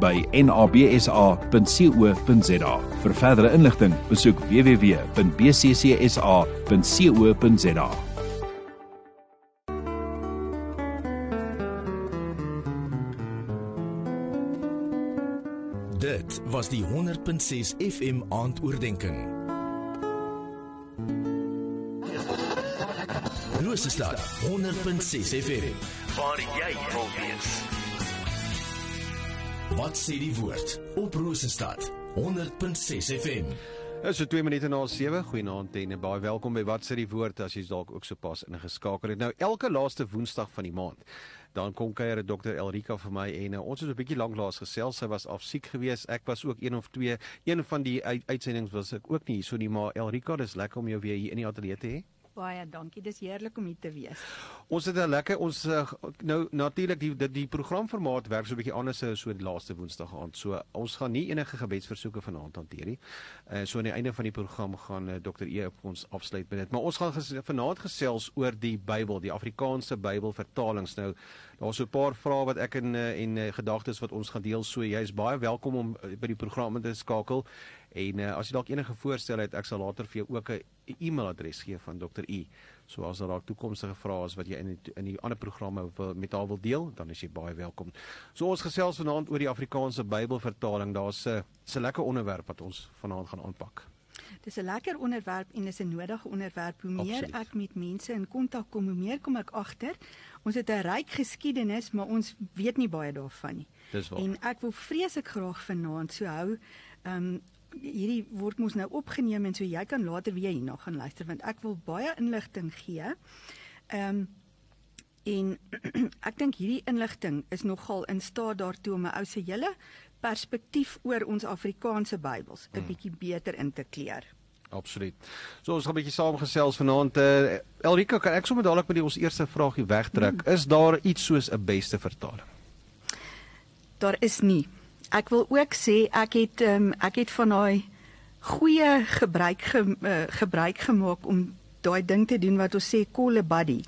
by nabsa.co.za. Vir verdere inligting, besoek www.bccsa.co.za. Dit was die 100.6 FM aandoordenking. Rosestad 100.6 FM waar jy wil wees. Wat sê die woord op Rosestad 100.6 FM? Dit is so 2 minute na 7. Goeienaand en baie welkom by Wat sê die woord as jy dalk ook sopas ingeskakel het. Nou elke laaste Woensdag van die maand dan kom kuier dokter Elrika vir my en uh, ons het 'n bietjie lanklaas gesels. Sy was af siek geweest. Ek was ook een of twee. Een van die uit, uitsendings was ek ook nie hier so nie, maar Elrika, dis lekker om jou weer hier in die ateljee te hê. Baie dankie. Dis heerlik om hier te wees. Ons het 'n lekker ons uh, nou natuurlik die die, die programformaat werk so 'n bietjie anders as so die laaste Woensdag aand. So ons gaan nie enige gebedsversoeke vanaand hanteer nie. Uh so aan die einde van die program gaan uh, Dr. E op ons afsluit met dit. Maar ons gaan ges, vanaand gesels oor die Bybel, die Afrikaanse Bybelvertalings. Nou daar's so 'n paar vrae wat ek in uh, en uh, gedagtes wat ons gaan deel. So jy is baie welkom om uh, by die program te skakel. En uh, as jy dalk enige voorstel het, ek sal later vir jou ook 'n e-mailadres gee van Dr. E. So as daar dalk toekomstige vrae is wat jy in die, in die ander programme wil met haar wil deel, dan is jy baie welkom. So ons gesels vanaand oor die Afrikaanse Bybelvertaling. Daar's 'n 'n lekker onderwerp wat ons vanaand gaan aanpak. Dis 'n lekker onderwerp en is 'n nodige onderwerp. Hoe meer Absoluut. ek met mense in kontak kom, hoe meer kom ek agter. Ons het 'n ryk geskiedenis, maar ons weet nie baie daarvan nie. Dis waar. En ek wil vreeslik graag vanaand so hou. Ehm um, hierdie word mos nou opgeneem en so jy kan later weer hierna gaan luister want ek wil baie inligting gee. Ehm um, en ek dink hierdie inligting is nogal in staat daartoe om 'n ou se hele perspektief oor ons Afrikaanse Bybels 'n bietjie beter in te kleur. Absoluut. So ons gaan 'n bietjie saamgesels vanaand. Uh, Elrika, kan ek sommer dadelik met die ons eerste vraagie wegtrek? Is daar iets soos 'n beste vertaling? Daar is nie. Ek wil ook sê ek het um, ek het van daai goeie gebruik ge, uh, gebruik gemaak om daai ding te doen wat ons sê call a buddy.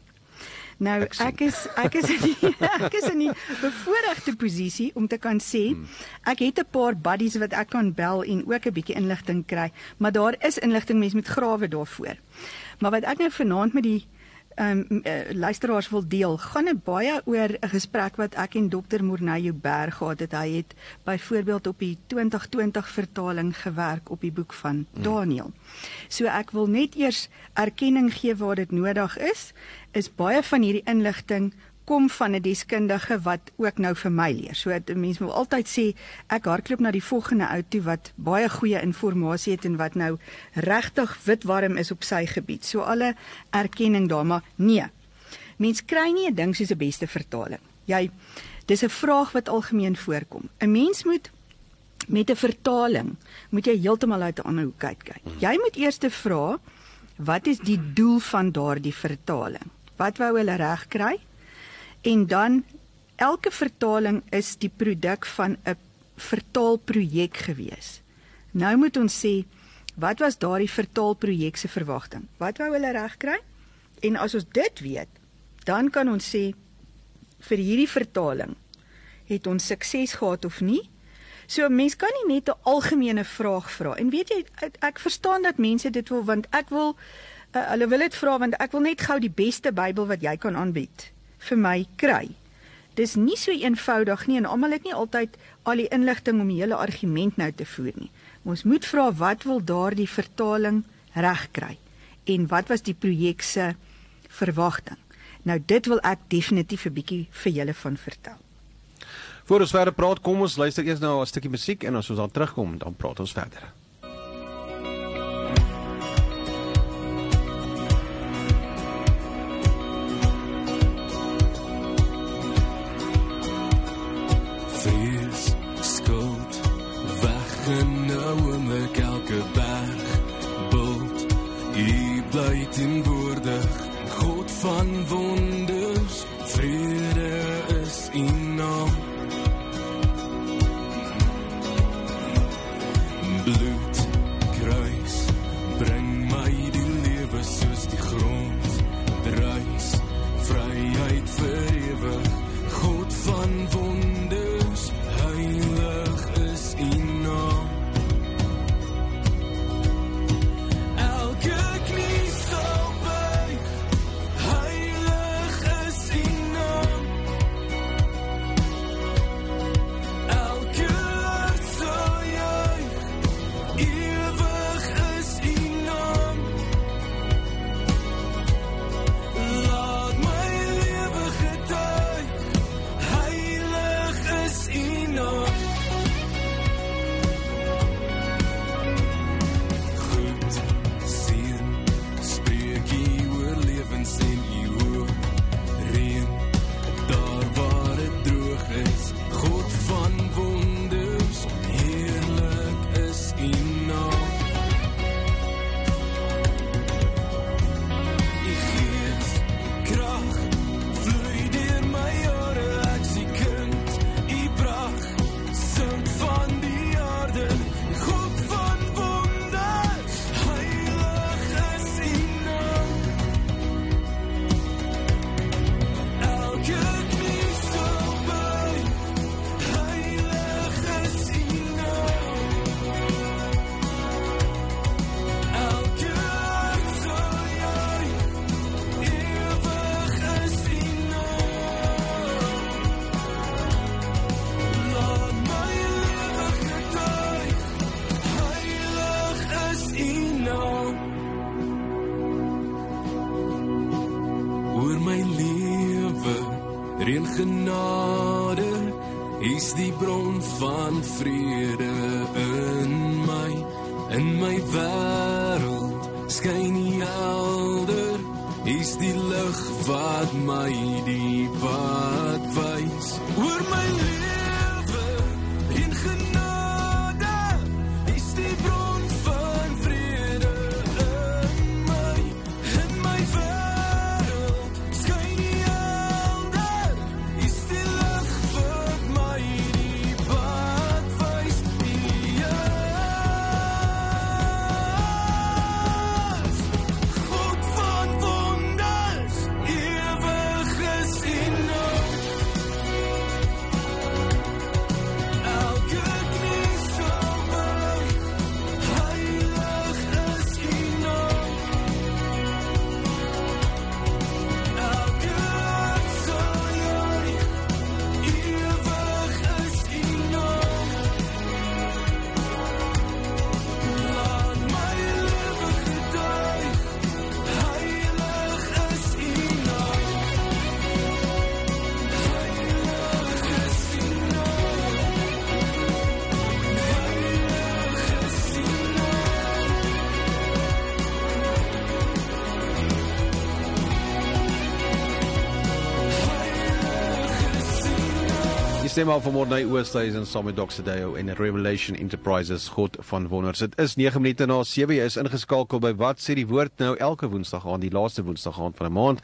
Nou Ek ek is ek is in die, ek is in die bevoordeelde posisie om te kan sê ek het 'n paar buddies wat ek kan bel en ook 'n bietjie inligting kry, maar daar is inligting mens met grawe daarvoor. Maar wat ek nou vanaand met die ehm um, uh, luisteraars wil deel, gaan dit baie oor 'n gesprek wat ek en dokter Morneyo Berg gehad het. Hy het byvoorbeeld op die 2020 vertaling gewerk op die boek van Daniël. So ek wil net eers erkenning gee waar dit nodig is. Is baie van hierdie inligting kom van 'n deskundige wat ook nou vir my leer. So 'n mens wil altyd sê ek hardloop na die volgende ou toe wat baie goeie inligting het en wat nou regtig wit warm is op sy gebied. So alle erkenning daar, maar nee. Mens kry nie 'n ding soos 'n beste vertaling. Jy dis 'n vraag wat algemeen voorkom. 'n Mens moet met 'n vertaling moet jy heeltemal uit 'n ander hoek kyk kyk. Jy moet eers te vra wat is die doel van daardie vertaling? Wat wou hulle reg kry? En dan elke vertaling is die produk van 'n vertaalprojek gewees. Nou moet ons sê wat was daardie vertaalprojek se verwagting? Wat wou hulle regkry? En as ons dit weet, dan kan ons sê vir hierdie vertaling het ons sukses gehad of nie? So mens kan nie net 'n algemene vraag vra. En weet jy, ek verstaan dat mense dit wil want ek wil uh, hulle wil dit vra want ek wil net gou die beste Bybel wat jy kan aanbied vir my kry. Dis nie so eenvoudig nie en almal het nie altyd al die inligting om die hele argument nou te voer nie. Ons moet vra wat wil daardie vertaling regkry en wat was die projek se verwagting. Nou dit wil ek definitief 'n bietjie vir julle van vertel. Voor ons verder praat, kom ons luister eers nou 'n stukkie musiek en as ons dan terugkom, dan praat ons verder. In nou Die stem al van Morney Oosthuizen saam met Dr. Deo en Revelation Enterprises God van Wonders. Dit is 9 minute na 7 jy is ingeskakel by Wat sê die woord nou elke Woensdag aan die laaste Woensdag aand van 'n maand.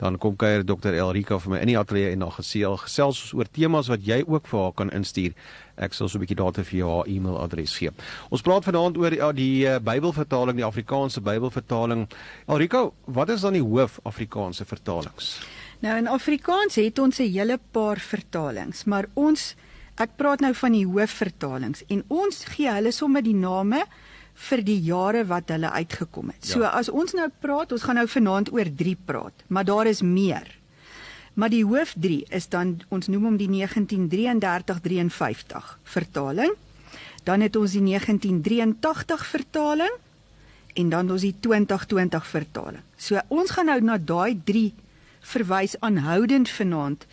Dan kom kuier Dr. Elrika vir my in die ateljee en dan geseel gesels ons oor temas wat jy ook vir haar kan instuur. Ek sal so 'n bietjie later vir jou haar e-mailadres gee. Ons praat vanaand oor ja, die uh, Bybelvertaling, die Afrikaanse Bybelvertaling. Elrika, wat is dan die hoof Afrikaanse vertalings? Nou in Afrikaans het ons 'n hele paar vertalings, maar ons ek praat nou van die hoofvertalings en ons gee hulle sommer die name vir die jare wat hulle uitgekom het. So Ja. as ons nou praat, ons gaan nou vanaand oor 3 praat, maar daar is meer. Maar die hoof 3 is dan ons noem hom die 1933-53 vertaling. Dan het ons die 1983 vertaling en dan ons die 2020 vertaling. So ons gaan nou na daai 3 verwys aanhoudend vanaand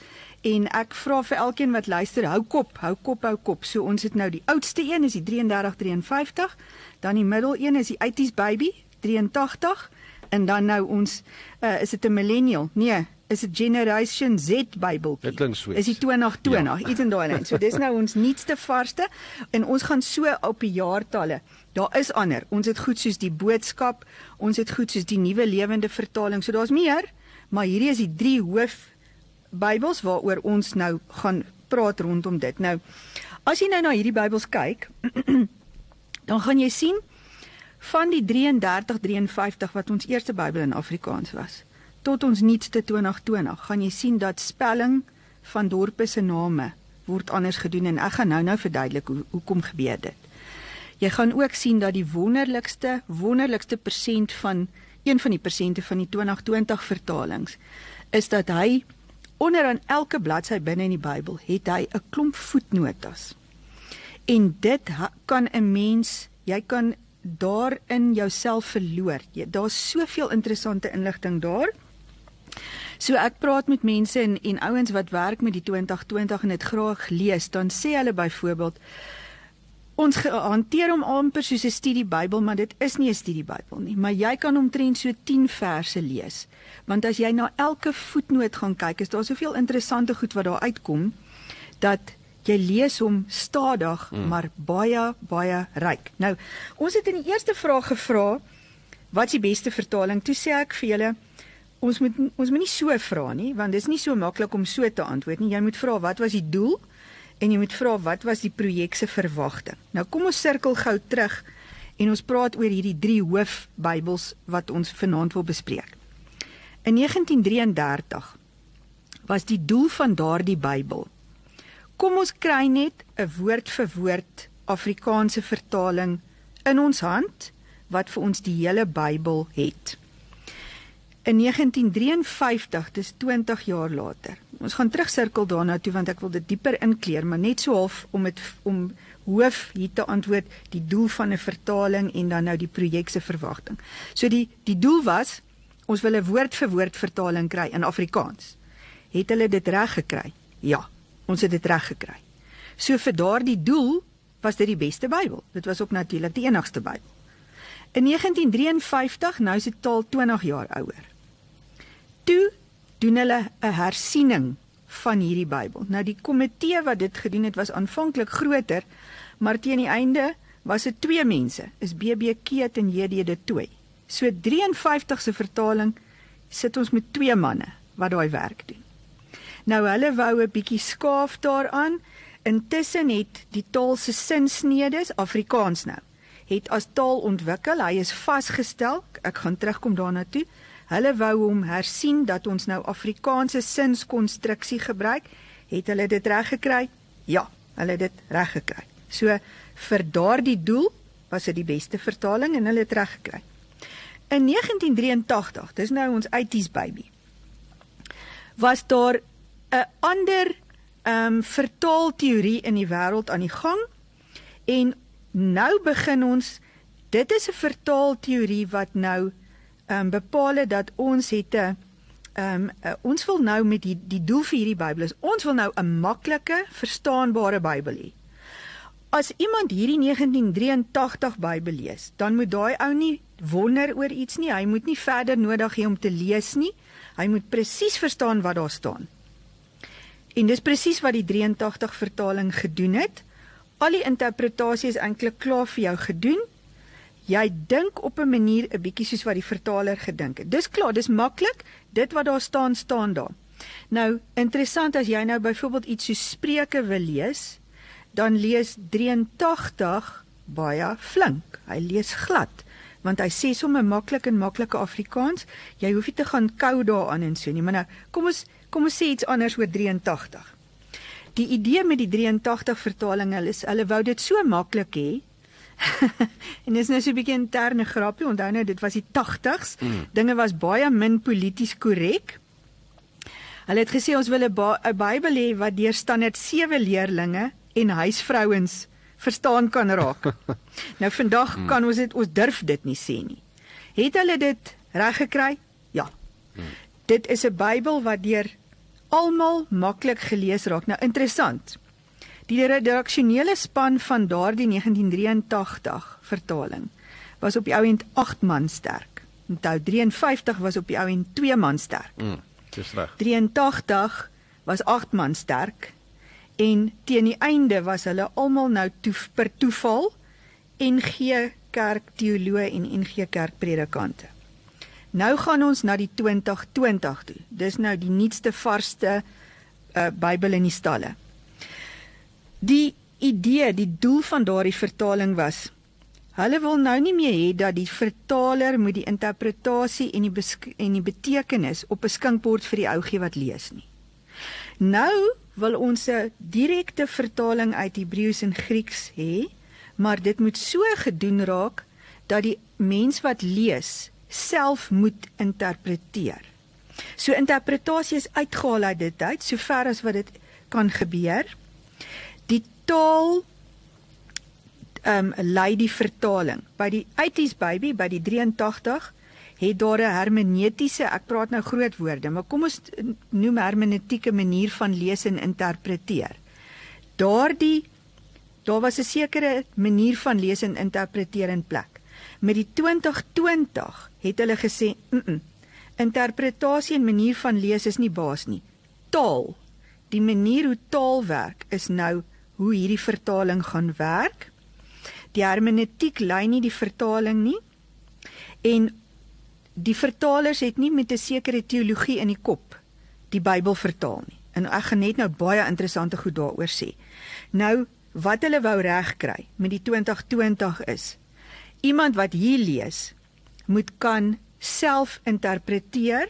en ek vra vir elkeen wat luister, hou kop, hou kop, hou kop. So ons het nou die oudste een is die 3353, dan die middel een is die 80s baby 83 en dan nou ons uh, is dit 'n millennial? Nee, is 'n Generation Z Bybeltjie. Dit klink sweet. Is die 2020 ja. iets in daai lyn. So dis nou ons nuutste varsste en ons gaan so op die jaartalle. Daar is ander. Ons het goed soos die boodskap, ons het goed soos die nuwe lewende vertaling. So daar's meer, maar hierdie is die drie hoof Bybels waaroor ons nou gaan praat rondom dit. Nou, as jy nou na hierdie Bybels kyk, dan gaan jy sien van die 33 53 wat ons eerste Bybel in Afrikaans was tot ons nuutste 2020 gaan jy sien dat spelling van dorpe se name word anders gedoen en ek gaan nou-nou verduidelik hoe hoekom gebeur dit. Jy gaan ook sien dat die wonderlikste wonderlikste persent van een van die persente van die 2020 vertalings is dat hy onderaan elke bladsy binne in die Bybel het hy 'n klomp voetnotas. En dit kan 'n mens, jy kan daarin jouself verloor. Daar's soveel interessante inligting daar. So ek praat met mense en en ouens wat werk met die 2020 en dit graag lees, dan sê hulle byvoorbeeld ons hanteer hom amper soos 'n studie Bybel, maar dit is nie 'n studie Bybel nie, maar jy kan omtrent so 10 verse lees. Want as jy na elke voetnoot gaan kyk, is daar soveel interessante goed wat daar uitkom dat jy lees hom stadig, mm. maar baie baie ryk. Nou, ons het in die eerste vraag gevra wat is die beste vertaling? Toe sê ek vir julle ons moet ons moet nie so vra nie, want dit is nie so maklik om so te antwoord nie. Jy moet vra wat was die doel? En jy moet vra wat was die projek se verwagting. Nou kom ons sirkel gou terug en ons praat oor hierdie drie hoof Bybels wat ons vanaand wil bespreek. In 1933 was die doel van daardie Bybel. Kom ons kry net 'n woord vir woord Afrikaanse vertaling in ons hand wat vir ons die hele Bybel het. In 1953, dis 20 jaar later. Ons gaan terugsirkel daarna toe want ek wil dit dieper inkleer, maar net so half om dit om hoof hier te antwoord die doel van 'n vertaling en dan nou die projek se verwagting. So die die doel was ons wil 'n woord vir woord vertaling kry in Afrikaans. Het hulle dit reg gekry? Ja, ons het dit reg gekry. So vir daardie doel was dit die beste Bybel. Dit was ook natuurlik die enigste Bybel. In 1953, nou is dit taal 20 jaar ouer. Toe doen hulle 'n hersiening van hierdie Bybel. Nou die komitee wat dit gedoen het was aanvanklik groter, maar teen die einde was dit twee mense, is BB Keet en JD de Tooi. So 53 se vertaling sit ons met twee manne wat daai werk doen. Nou hulle wou 'n bietjie skaaf daaraan. Intussen het die taal se sinsnedes Afrikaans nou het as taal ontwikkel. Hy is vasgestel. Ek gaan terugkom daarna toe. Hulle wou hom hersien dat ons nou Afrikaanse sinskonstruksie gebruik. Het hulle dit reg gekry? Ja, hulle het dit reg gekry. So vir daardie doel was dit die beste vertaling en hulle het reg gekry. In 1983, dis nou ons 80s baby. Was daar 'n ander ehm um, vertaalteorie in die wêreld aan die gang en nou begin ons dit is 'n vertaalteorie wat nou um, bepaal het dat ons het 'n ehm um, uh, ons wil nou met die die doel vir hierdie Bybel is ons wil nou 'n maklike, verstaanbare Bybel hê. As iemand hierdie 1983 Bybel lees, dan moet daai ou nie wonder oor iets nie. Hy moet nie verder nodig hê om te lees nie. Hy moet presies verstaan wat daar staan. En dis presies wat die 83 vertaling gedoen het. Al die interpretasie is eintlik klaar vir jou gedoen. Jy dink op 'n manier 'n bietjie soos wat die vertaler gedink het. Dis klaar, dis maklik. Dit wat daar staan, staan daar. Nou, interessant as jy nou byvoorbeeld iets soos Spreuke wil lees, dan lees 83 baie flink. Hy lees glad want hy sê sommer maklik en maklike Afrikaans. Jy hoef nie te gaan kou daaraan en so nie, maar nou kom ons kom ons sê iets anders oor 83. Die idee met die 83 vertaling hulle is hulle wou dit so maklik hê. en dis nou so 'n bietjie interne grappie. Onthou nou dit was die 80s. Mm. Dinge was baie min polities korrek. Hulle het gesê ons wil 'n ba Bybel hê wat deur standaard 7 leerlinge en huisvrouens verstaan kan raak. nou vandag mm. kan ons dit ons durf dit nie sê nie. Het hulle dit reg gekry? Ja. Mm. Dit is 'n Bybel wat deur almal maklik gelees raak. Nou interessant. Die redaksionele span van daardie 1983 vertaling was op die ou end 8 man sterk. Onthou 53 was op die ou end 2 man sterk. Mm. Dis reg. 83 was 8 man sterk en teen die einde was hulle almal nou toe per toeval NG Kerk teoloë en NG Kerk predikante. Nou gaan ons na die 2020 toe. Dis nou die nuutste varsste uh, Bybel in die stalle. Die idee, die doel van daardie vertaling was hulle wil nou nie meer hê dat die vertaler moet die interpretasie en die en die betekenis op 'n skinkbord vir die ou gee wat lees nie. Nou wil ons 'n direkte vertaling uit Hebreëus en Grieks hê, maar dit moet so gedoen raak dat die mens wat lees self moet interpreteer. So interpretasie is uitgehaal uit dit uit, sover as wat dit kan gebeur. Die taal ehm um, lei die vertaling. By die 80s baby by die 83 het daar 'n hermeneutiese, ek praat nou groot woorde, maar kom ons noem hermeneutieke manier van lees en interpreteer. Daardie daar was 'n sekere manier van lees en interpreteer in plek. Met die 2020 het hulle gesê, "Mm, -mm interpretasie en manier van lees is nie baas nie. Taal, die manier hoe taal werk is nou hoe hierdie vertaling gaan werk." Die hermeneutiek lei nie die vertaling nie. En die vertalers het nie met 'n sekere teologie in die kop die Bybel vertaal nie. En ek gaan net nou baie interessante goed daaroor sê. Nou wat hulle wou regkry met die 2020 is iemand wat hier lees moet kan self interpreteer,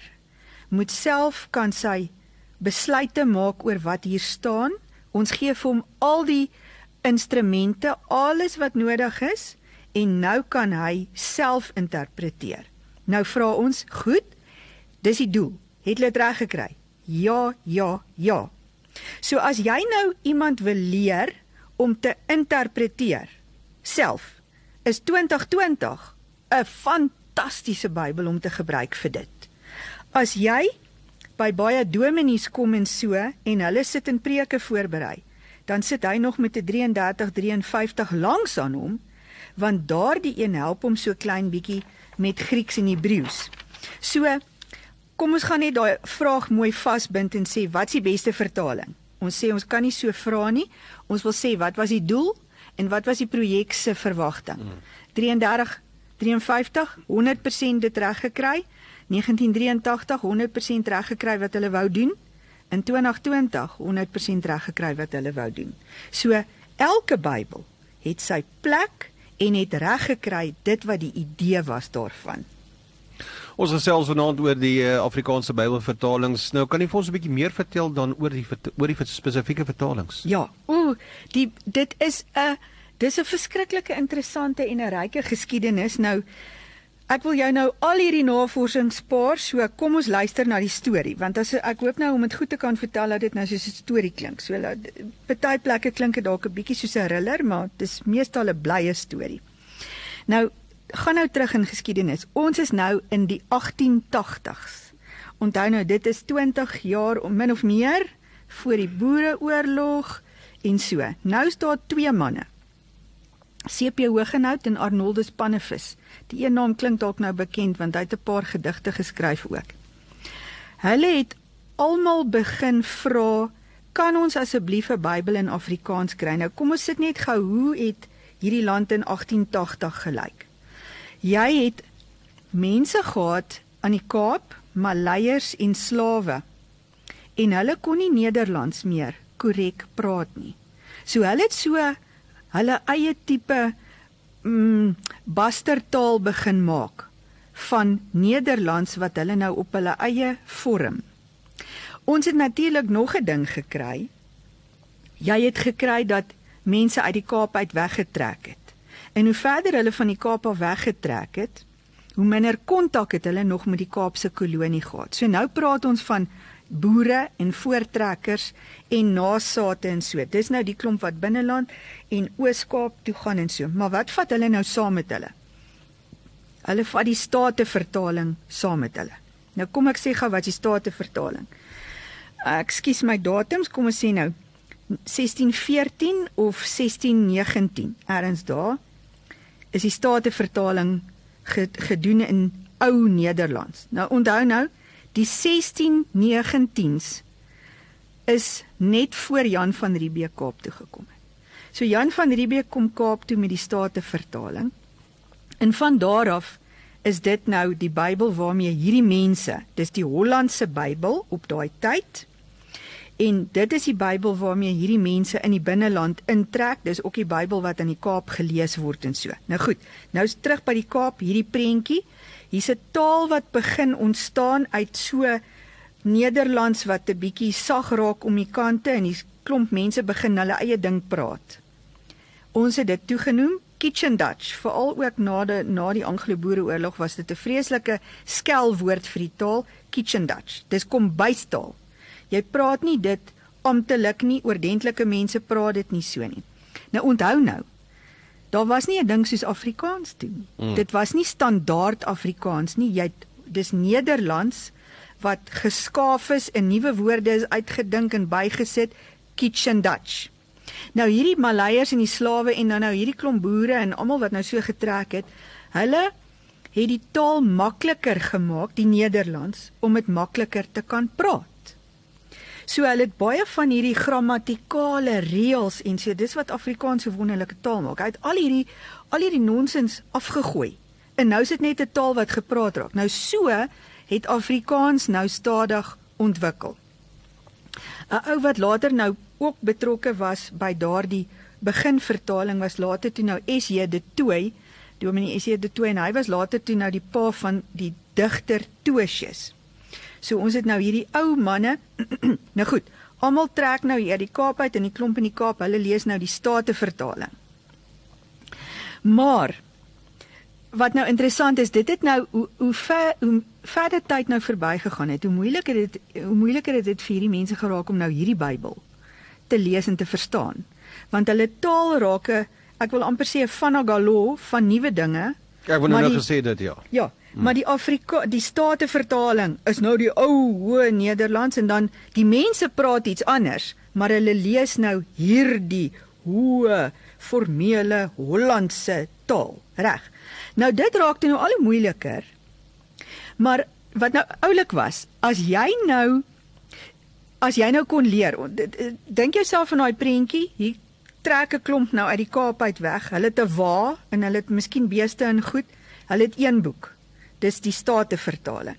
moet self kan sy besluite maak oor wat hier staan. Ons gee vir hom al die instrumente, alles wat nodig is en nou kan hy self interpreteer. Nou vra ons, goed, dis die doel. Het hulle dit reg gekry? Ja, ja, ja. So as jy nou iemand wil leer om te interpreteer self, is 2020 'n fantastiese Bybel om te gebruik vir dit. As jy by baie dominees kom en so en hulle sit in preke voorberei, dan sit hy nog met 'n 33 53 langs aan hom want daardie een help hom so klein bietjie met Grieks en Hebreëus. So kom ons gaan net daai vraag mooi vasbind en sê wat's die beste vertaling? Ons sê ons kan nie so vra nie. Ons wil sê wat was die doel en wat was die projek se verwagting? 33 53 100% dit reg gekry. 1983 100% reg gekry wat hulle wou doen. In 2020 100% reg gekry wat hulle wou doen. So elke Bybel het sy plek en het reg gekry dit wat die idee was daarvan. Ons gesels vanaand oor die uh, Afrikaanse Bybelvertalings. Nou kan jy vir ons 'n bietjie meer vertel dan oor die oor die spesifieke vertalings? Ja, ooh, die dit is 'n dis 'n verskriklike interessante en 'n ryke geskiedenis. Nou ek wil jou nou al hierdie navorsing spaar, so kom ons luister na die storie, want as ek hoop nou om dit goed te kan vertel dat dit nou soos 'n storie klink. So party plekke klink dit dalk 'n bietjie soos 'n thriller, maar dit is meestal 'n blye storie. Nou gaan nou terug in geskiedenis. Ons is nou in die 1880s. Onthou nou, dit is 20 jaar om min of meer voor die Boereoorlog en so. Nou is daar twee manne. CP Hogenhout en Arnoldus Pannevis. Die een naam klink dalk nou bekend want hy het 'n paar gedigte geskryf ook. Hulle het almal begin vra, kan ons asseblief 'n Bybel in Afrikaans kry? Nou kom ons sit net gou, hoe het hierdie land in 1880 gelyk? Jy het mense gehad aan die Kaap, Maleiers en slawe. En hulle kon nie Nederlands meer korrek praat nie. So hulle het so hulle eie tipe mm bastertaal begin maak van Nederlands wat hulle nou op hulle eie vorm. Ons het natuurlik nog 'n ding gekry. Jy het gekry dat mense uit die Kaap uit weggetrek het. En hoe verder hulle van die Kaap af weggetrek het, hoe minder kontak het hulle nog met die Kaapse kolonie gehad. So nou praat ons van boere en voortrekkers en nasate en so. Dis nou die klomp wat binneland en Oos-Kaap toe gaan en so. Maar wat vat hulle nou saam met hulle? Hulle vat die state vertaling saam met hulle. Nou kom ek sê gou wat die state vertaling. Ek skuis my datums, kom ons sê nou 1614 of 1619 ergens daar is die state vertaling gedoen in ou Nederlands. Nou onthou nou, Die 1619s is net voor Jan van Riebeeck Kaap toe gekom het. So Jan van Riebeeck kom Kaap toe met die state vertaling. En van daar af is dit nou die Bybel waarmee hierdie mense, dis die Hollandse Bybel op daai tyd. En dit is die Bybel waarmee hierdie mense in die binneland intrek. Dis ook die Bybel wat in die Kaap gelees word en so. Nou goed, nou is terug by die Kaap hierdie prentjie. Hier's 'n taal wat begin ontstaan uit so Nederlands wat 'n bietjie sag raak om die kante en die klomp mense begin hulle eie ding praat. Ons het dit toegenoem Kitchen Dutch, veral ook na die na die Anglo-Boereoorlog was dit 'n vreeslike skelwoord vir die taal Kitchen Dutch. Dis kombuistaal. Jy praat nie dit amptelik nie, oordentlike mense praat dit nie so nie. Nou onthou nou, daar was nie 'n ding soos Afrikaans toe nie. Mm. Dit was nie standaard Afrikaans nie. Jy dis Nederlands wat geskaaf is en nuwe woorde is uitgedink en bygesit Kitchen Dutch. Nou hierdie Maleiers en die slawe en dan nou hierdie klomp boere en almal wat nou so getrek het, hulle het die taal makliker gemaak, die Nederlands, om dit makliker te kan praat. So hulle het baie van hierdie grammatikale reëls en so dis wat Afrikaans so wonderlike taal maak. Hy het al hierdie al hierdie nonsens afgegooi. En nou is dit net 'n taal wat gepraat raak. Nou so het Afrikaans nou stadig ontwikkel. 'n Ou wat later nou ook betrokke was by daardie beginvertaling was later toe nou S.J. de Tooy, Dominee S.J. de Tooy en hy was later toe nou die pa van die digter Tosius. So ons het nou hierdie ou manne. nou goed, almal trek nou hier die Kaap uit in die klomp in die Kaap. Hulle lees nou die Statevertaling. Maar wat nou interessant is, dit het nou hoe hoe ver hoe verder tyd nou verbygegaan het, hoe moeiliker dit hoe moeiliker het dit vir hierdie mense geraak om nou hierdie Bybel te lees en te verstaan. Want hulle taal raak 'n ek wil amper sê 'n vanagalo van nuwe dinge. Ek wou nou nou gesê dit ja. Ja, hmm. maar die Afrika die state vertaling is nou die ou hoë Nederlands en dan die mense praat iets anders, maar hulle lees nou hierdie hoë formele Hollandse taal, reg? Nou dit raak toe nou al hoe moeiliker. Maar wat nou oulik was, as jy nou as jy nou kon leer, dink jouself van daai prentjie, hier trek 'n klomp nou uit die Kaap uit weg. Hulle het 'n wa en hulle het miskien beeste en goed. Hulle het een boek. Dis die Statevertaling.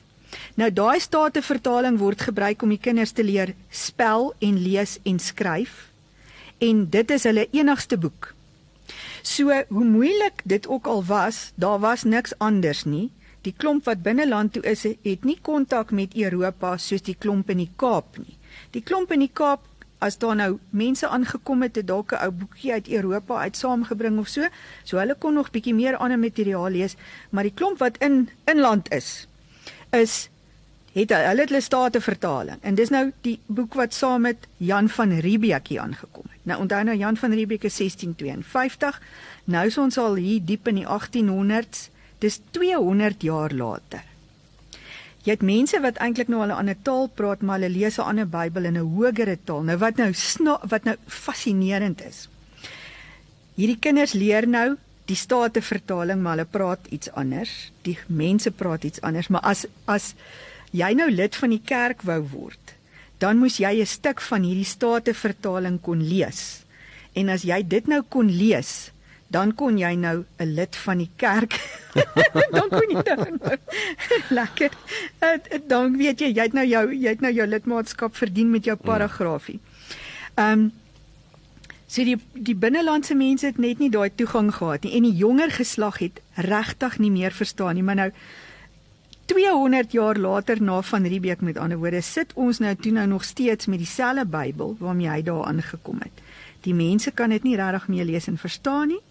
Nou daai Statevertaling word gebruik om die kinders te leer spel en lees en skryf. En dit is hulle enigste boek. So hoe moeilik dit ook al was, daar was niks anders nie. Die klomp wat binne land toe is, het nie kontak met Europa soos die klomp in die Kaap nie. Die klomp in die Kaap as daar nou mense aangekom het, het dalk 'n ou boekie uit Europa uit saamgebring of so, so hulle kon nog bietjie meer ander materiaal lees, maar die klomp wat in inland is, is het hulle het hulle state vertaling en dis nou die boek wat saam met Jan van Riebeeck hier aangekom het. Nou onthou nou Jan van Riebeeck is 1652. Nou is ons al hier diep in die 1800s. Dis 200 jaar later. Jy het mense wat eintlik nou al 'n ander taal praat, maar hulle lees 'n ander Bybel in 'n hogere taal. Nou wat nou wat nou fascinerend is. Hierdie kinders leer nou die state vertaling, maar hulle praat iets anders. Die mense praat iets anders, maar as as jy nou lid van die kerk wou word, dan moes jy 'n stuk van hierdie state vertaling kon lees. En as jy dit nou kon lees, dan kon jy nou 'n lid van die kerk. dan kon jy dan nou lekker. Dan weet jy, jy het nou jou jy het nou jou lidmaatskap verdien met jou paragraafie. Ehm um, So die die binnelandse mense het net nie daai toegang gehad nie en die jonger geslag het regtig nie meer verstaan nie, maar nou 200 jaar later na van Riebeeck met ander woorde sit ons nou toe nou nog steeds met dieselfde Bybel waarmee hy daar aangekom het. Die mense kan dit nie regtig meer lees en verstaan nie.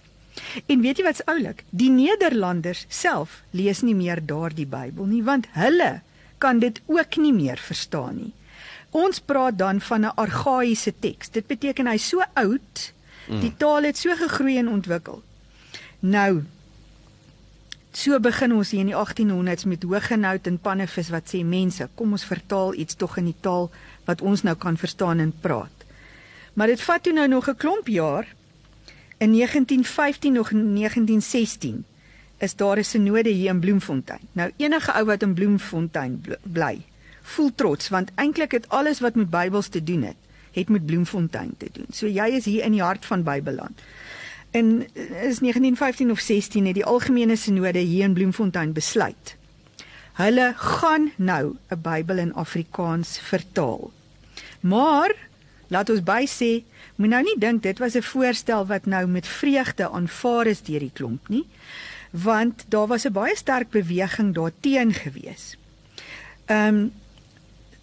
En weet jy wat's oulik? Die Nederlanders self lees nie meer daardie Bybel nie want hulle kan dit ook nie meer verstaan nie. Ons praat dan van 'n argaïese teks. Dit beteken hy's so oud, die mm. taal het so gegroei en ontwikkel. Nou So begin ons hier in die 1800s met Hoogenout en Pannevis wat sê mense, kom ons vertaal iets tog in die taal wat ons nou kan verstaan en praat. Maar dit vat toe nou nog 'n klomp jaar. In 1915 nog 1916 is daar 'n sinode hier in Bloemfontein. Nou enige ou wat in Bloemfontein bly, voel trots want eintlik het alles wat met Bybels te doen het, het met Bloemfontein te doen. So jy is hier in die hart van Bybelland. In is 1915 of 16 het die algemene sinode hier in Bloemfontein besluit. Hulle gaan nou 'n Bybel in Afrikaans vertaal. Maar laat ons by sê, moet nou nie dink dit was 'n voorstel wat nou met vreugde aanvaar is deur die klomp nie, want daar was 'n baie sterk beweging daarteen gewees. Ehm um,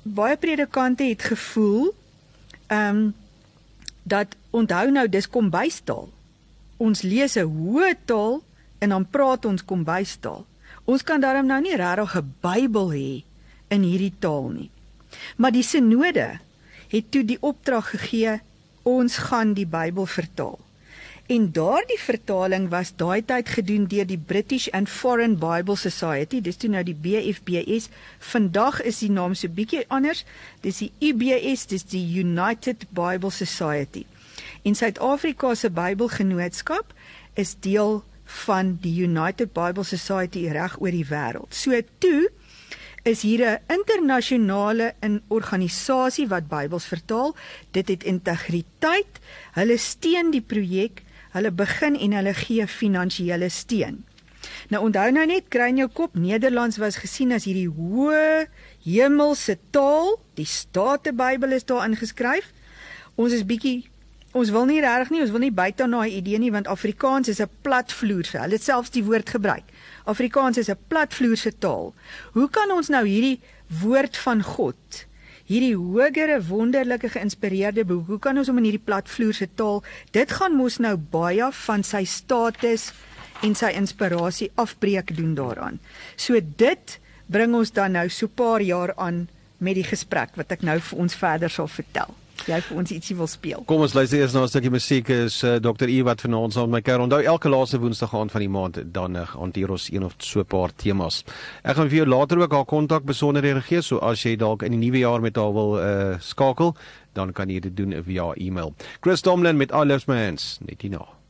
baie predikante het gevoel ehm um, dat onthou nou dis kombuistaal. Ons lees 'n hoë taal en dan praat ons kombuistaal. Ons kan daarom nou nie regtig 'n Bybel hê in hierdie taal nie. Maar die sinode het toe die opdrag gegee ons gaan die Bybel vertaal. En daardie vertaling was daai tyd gedoen deur die British and Foreign Bible Society, dis toe nou die BFBS. Vandag is die naam so bietjie anders. Dis die UBS, dis die United Bible Society. In Suid-Afrika se Bybelgenootskap is deel van die United Bible Society reg oor die wêreld. So toe is hier 'n internasionale organisasie wat Bybels vertaal. Dit het integriteit. Hulle steun die projek. Hulle begin en hulle gee finansiële steun. Nou onthou nou net kry in jou kop Nederlands was gesien as hierdie hoë hemelse taal. Die Statebybel is daar ingeskryf. Ons is bietjie Ons wil nie regtig nie, ons wil nie buite na 'n idee nie want Afrikaans is 'n platvloerse. Hulle het selfs die woord gebruik. Afrikaans is 'n platvloerse taal. Hoe kan ons nou hierdie woord van God, hierdie hogere wonderlike geïnspireerde boek, hoe kan ons hom in hierdie platvloerse taal? Dit gaan mos nou baie van sy status en sy inspirasie afbreek doen daaraan. So dit bring ons dan nou so paar jaar aan met die gesprek wat ek nou vir ons verder sal vertel jy vir ons ietsie wil speel. Kom ons luister eers na 'n stukkie musiek is uh, Dr. E wat vir ons aan my kerel. Onthou elke laaste woensdag aand van die maand dan uh, hanteer ons een of so 'n paar temas. Ek gaan vir jou later ook haar kontak besonderhede gee so as jy dalk in die nuwe jaar met haar wil uh, skakel, dan kan jy dit doen via e-mail. Chris Tomlin met I Love My Hands net hierna.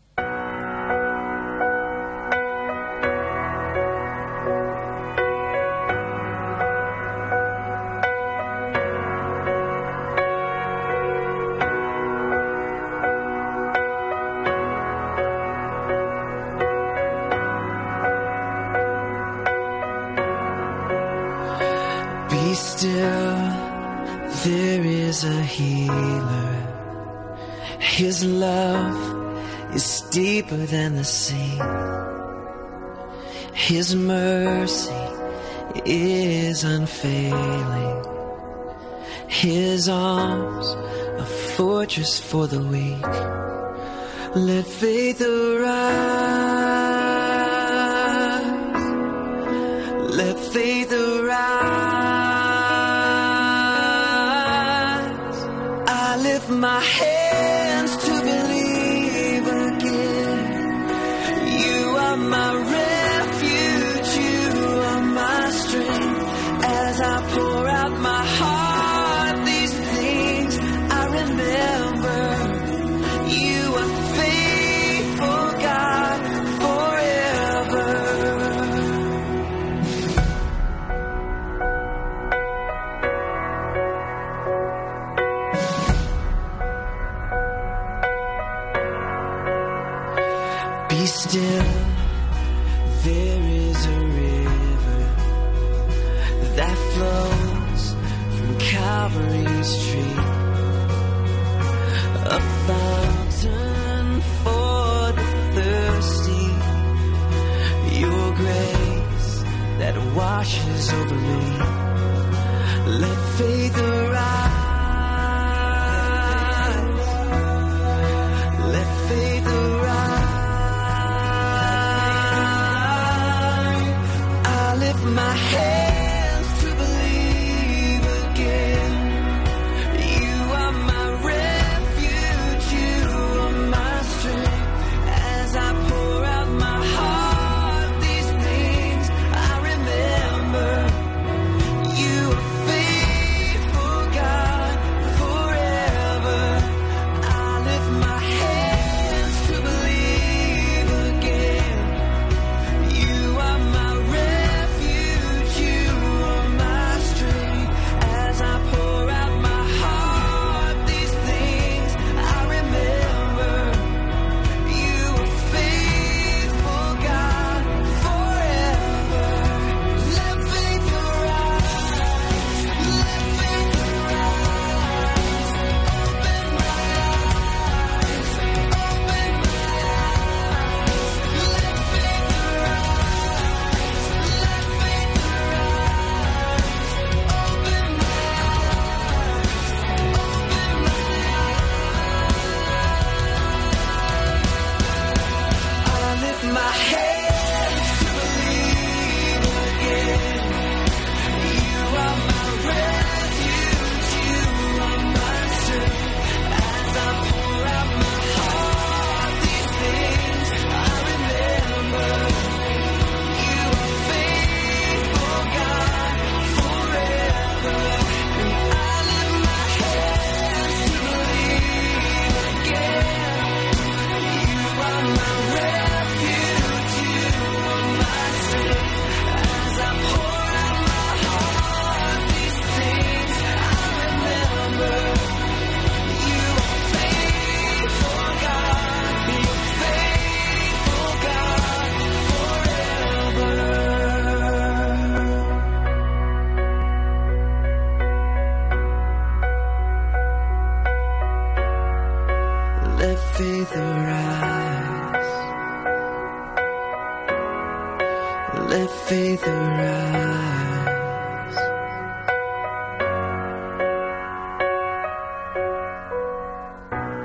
Deeper than the sea. His mercy is unfailing. His arms a fortress for the weak. Let faith arise. Let faith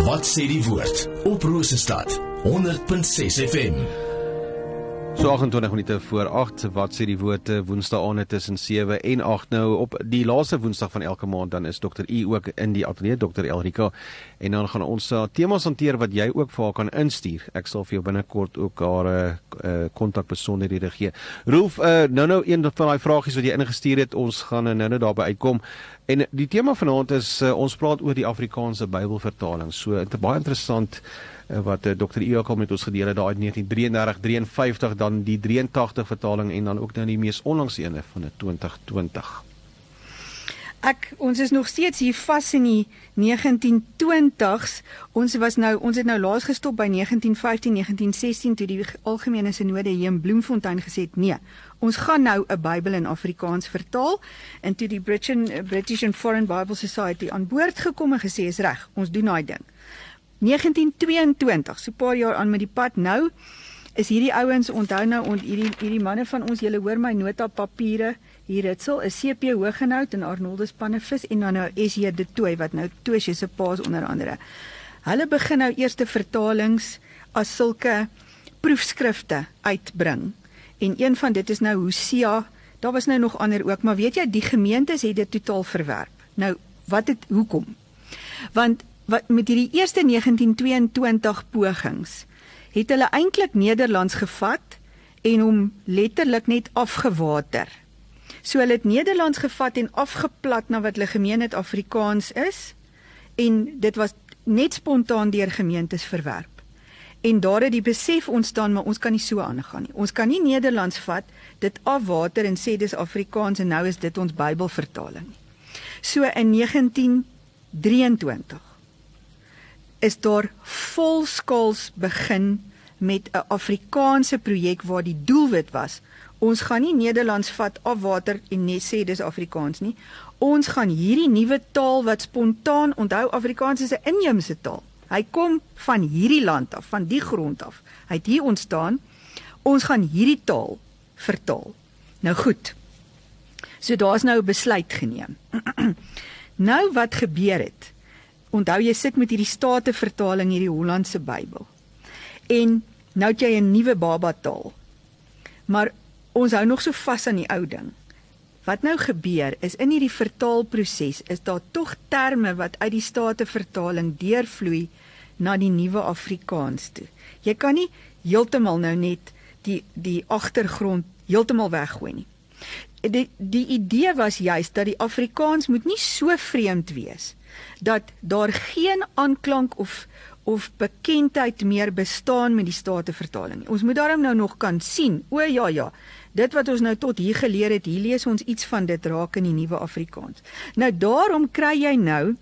Wat sê die woord op Rosestad 100.6 FM. So 28 minute voor 8 wat sê die woorde Woensdae aand tussen 7 en 8 nou op die laaste Woensdag van elke maand dan is dokter U ook in die ateljee dokter Elrika en dan gaan ons uh, temas hanteer wat jy ook vir haar kan instuur. Ek sal vir jou binnekort ook haar uh, kontak besonderhede gee. Rolf uh, nou nou een van daai vragies wat jy ingestuur het, ons gaan nou nou daarby uitkom. En die tema vanaand is uh, ons praat oor die Afrikaanse Bybelvertaling. So dit is baie interessant uh, wat Dr. Iok al met ons gedeel het daai 1933 53 dan die 83 vertaling en dan ook nou die mees onlangse ene van 2020. Ek ons is nog steeds hier vas in die 1920s. Ons was nou ons het nou laas gestop by 1915 1916 toe die algemene sinode hier in Bloemfontein gesê het nee, ons gaan nou 'n Bybel in Afrikaans vertaal en toe die British British and Foreign Bible Society aan boord gekom en gesê is reg, ons doen daai ding. 1922, so 'n paar jaar aan met die pad nou is hierdie ouens onthou nou ont hierdie hierdie manne van ons julle hoor my nota papiere hier Ritsel is CP Hoogenout en Arnoldus Pannevis en dan nou SJ De Tooy wat nou Tosie se paas onder andere. Hulle begin nou eerste vertalings as sulke proefskrifte uitbring. En een van dit is nou Hosea. Daar was nou nog ander ook, maar weet jy die gemeentes het dit totaal verwerp. Nou wat het hoekom? Want wat met hierdie eerste 1922 pogings het hulle eintlik Nederlands gevat en hom letterlik net afgewater. So hulle het Nederlands gevat en afgeplat na wat hulle gemeen het Afrikaans is en dit was net spontaan deur gemeentes verwerp. En daar het die besef ontstaan maar ons kan nie so aangaan nie. Ons kan nie Nederlands vat, dit afwater en sê dis Afrikaans en nou is dit ons Bybelvertaling nie. So in 1923 is daar volskaals begin met 'n Afrikaanse projek waar die doelwit was ons gaan nie Nederlands vat afwater en net sê dis Afrikaans nie. Ons gaan hierdie nuwe taal wat spontaan onthou Afrikaans is 'n inheemse taal. Hy kom van hierdie land af, van die grond af. Hy het hier ontstaan. Ons gaan hierdie taal vertaal. Nou goed. So daar's nou 'n besluit geneem. nou wat gebeur het? Onthou jy sit met hierdie state vertaling hierdie Hollandse Bybel. En nou het jy 'n nuwe baba taal. Maar ons hou nog so vas aan die ou ding. Wat nou gebeur is in hierdie vertaalproses is daar tog terme wat uit die state vertaling deurvloei na die nuwe Afrikaans toe. Jy kan nie heeltemal nou net die die agtergrond heeltemal weggooi nie. Die die idee was juist dat die Afrikaans moet nie so vreemd wees dat daar geen aanklank of of bekendheid meer bestaan met die state vertaling. Ons moet daarom nou nog kan sien. O ja ja. Dit wat ons nou tot hier geleer het, hier lees ons iets van dit raak in die nuwe Afrikaans. Nou daarom kry jy nou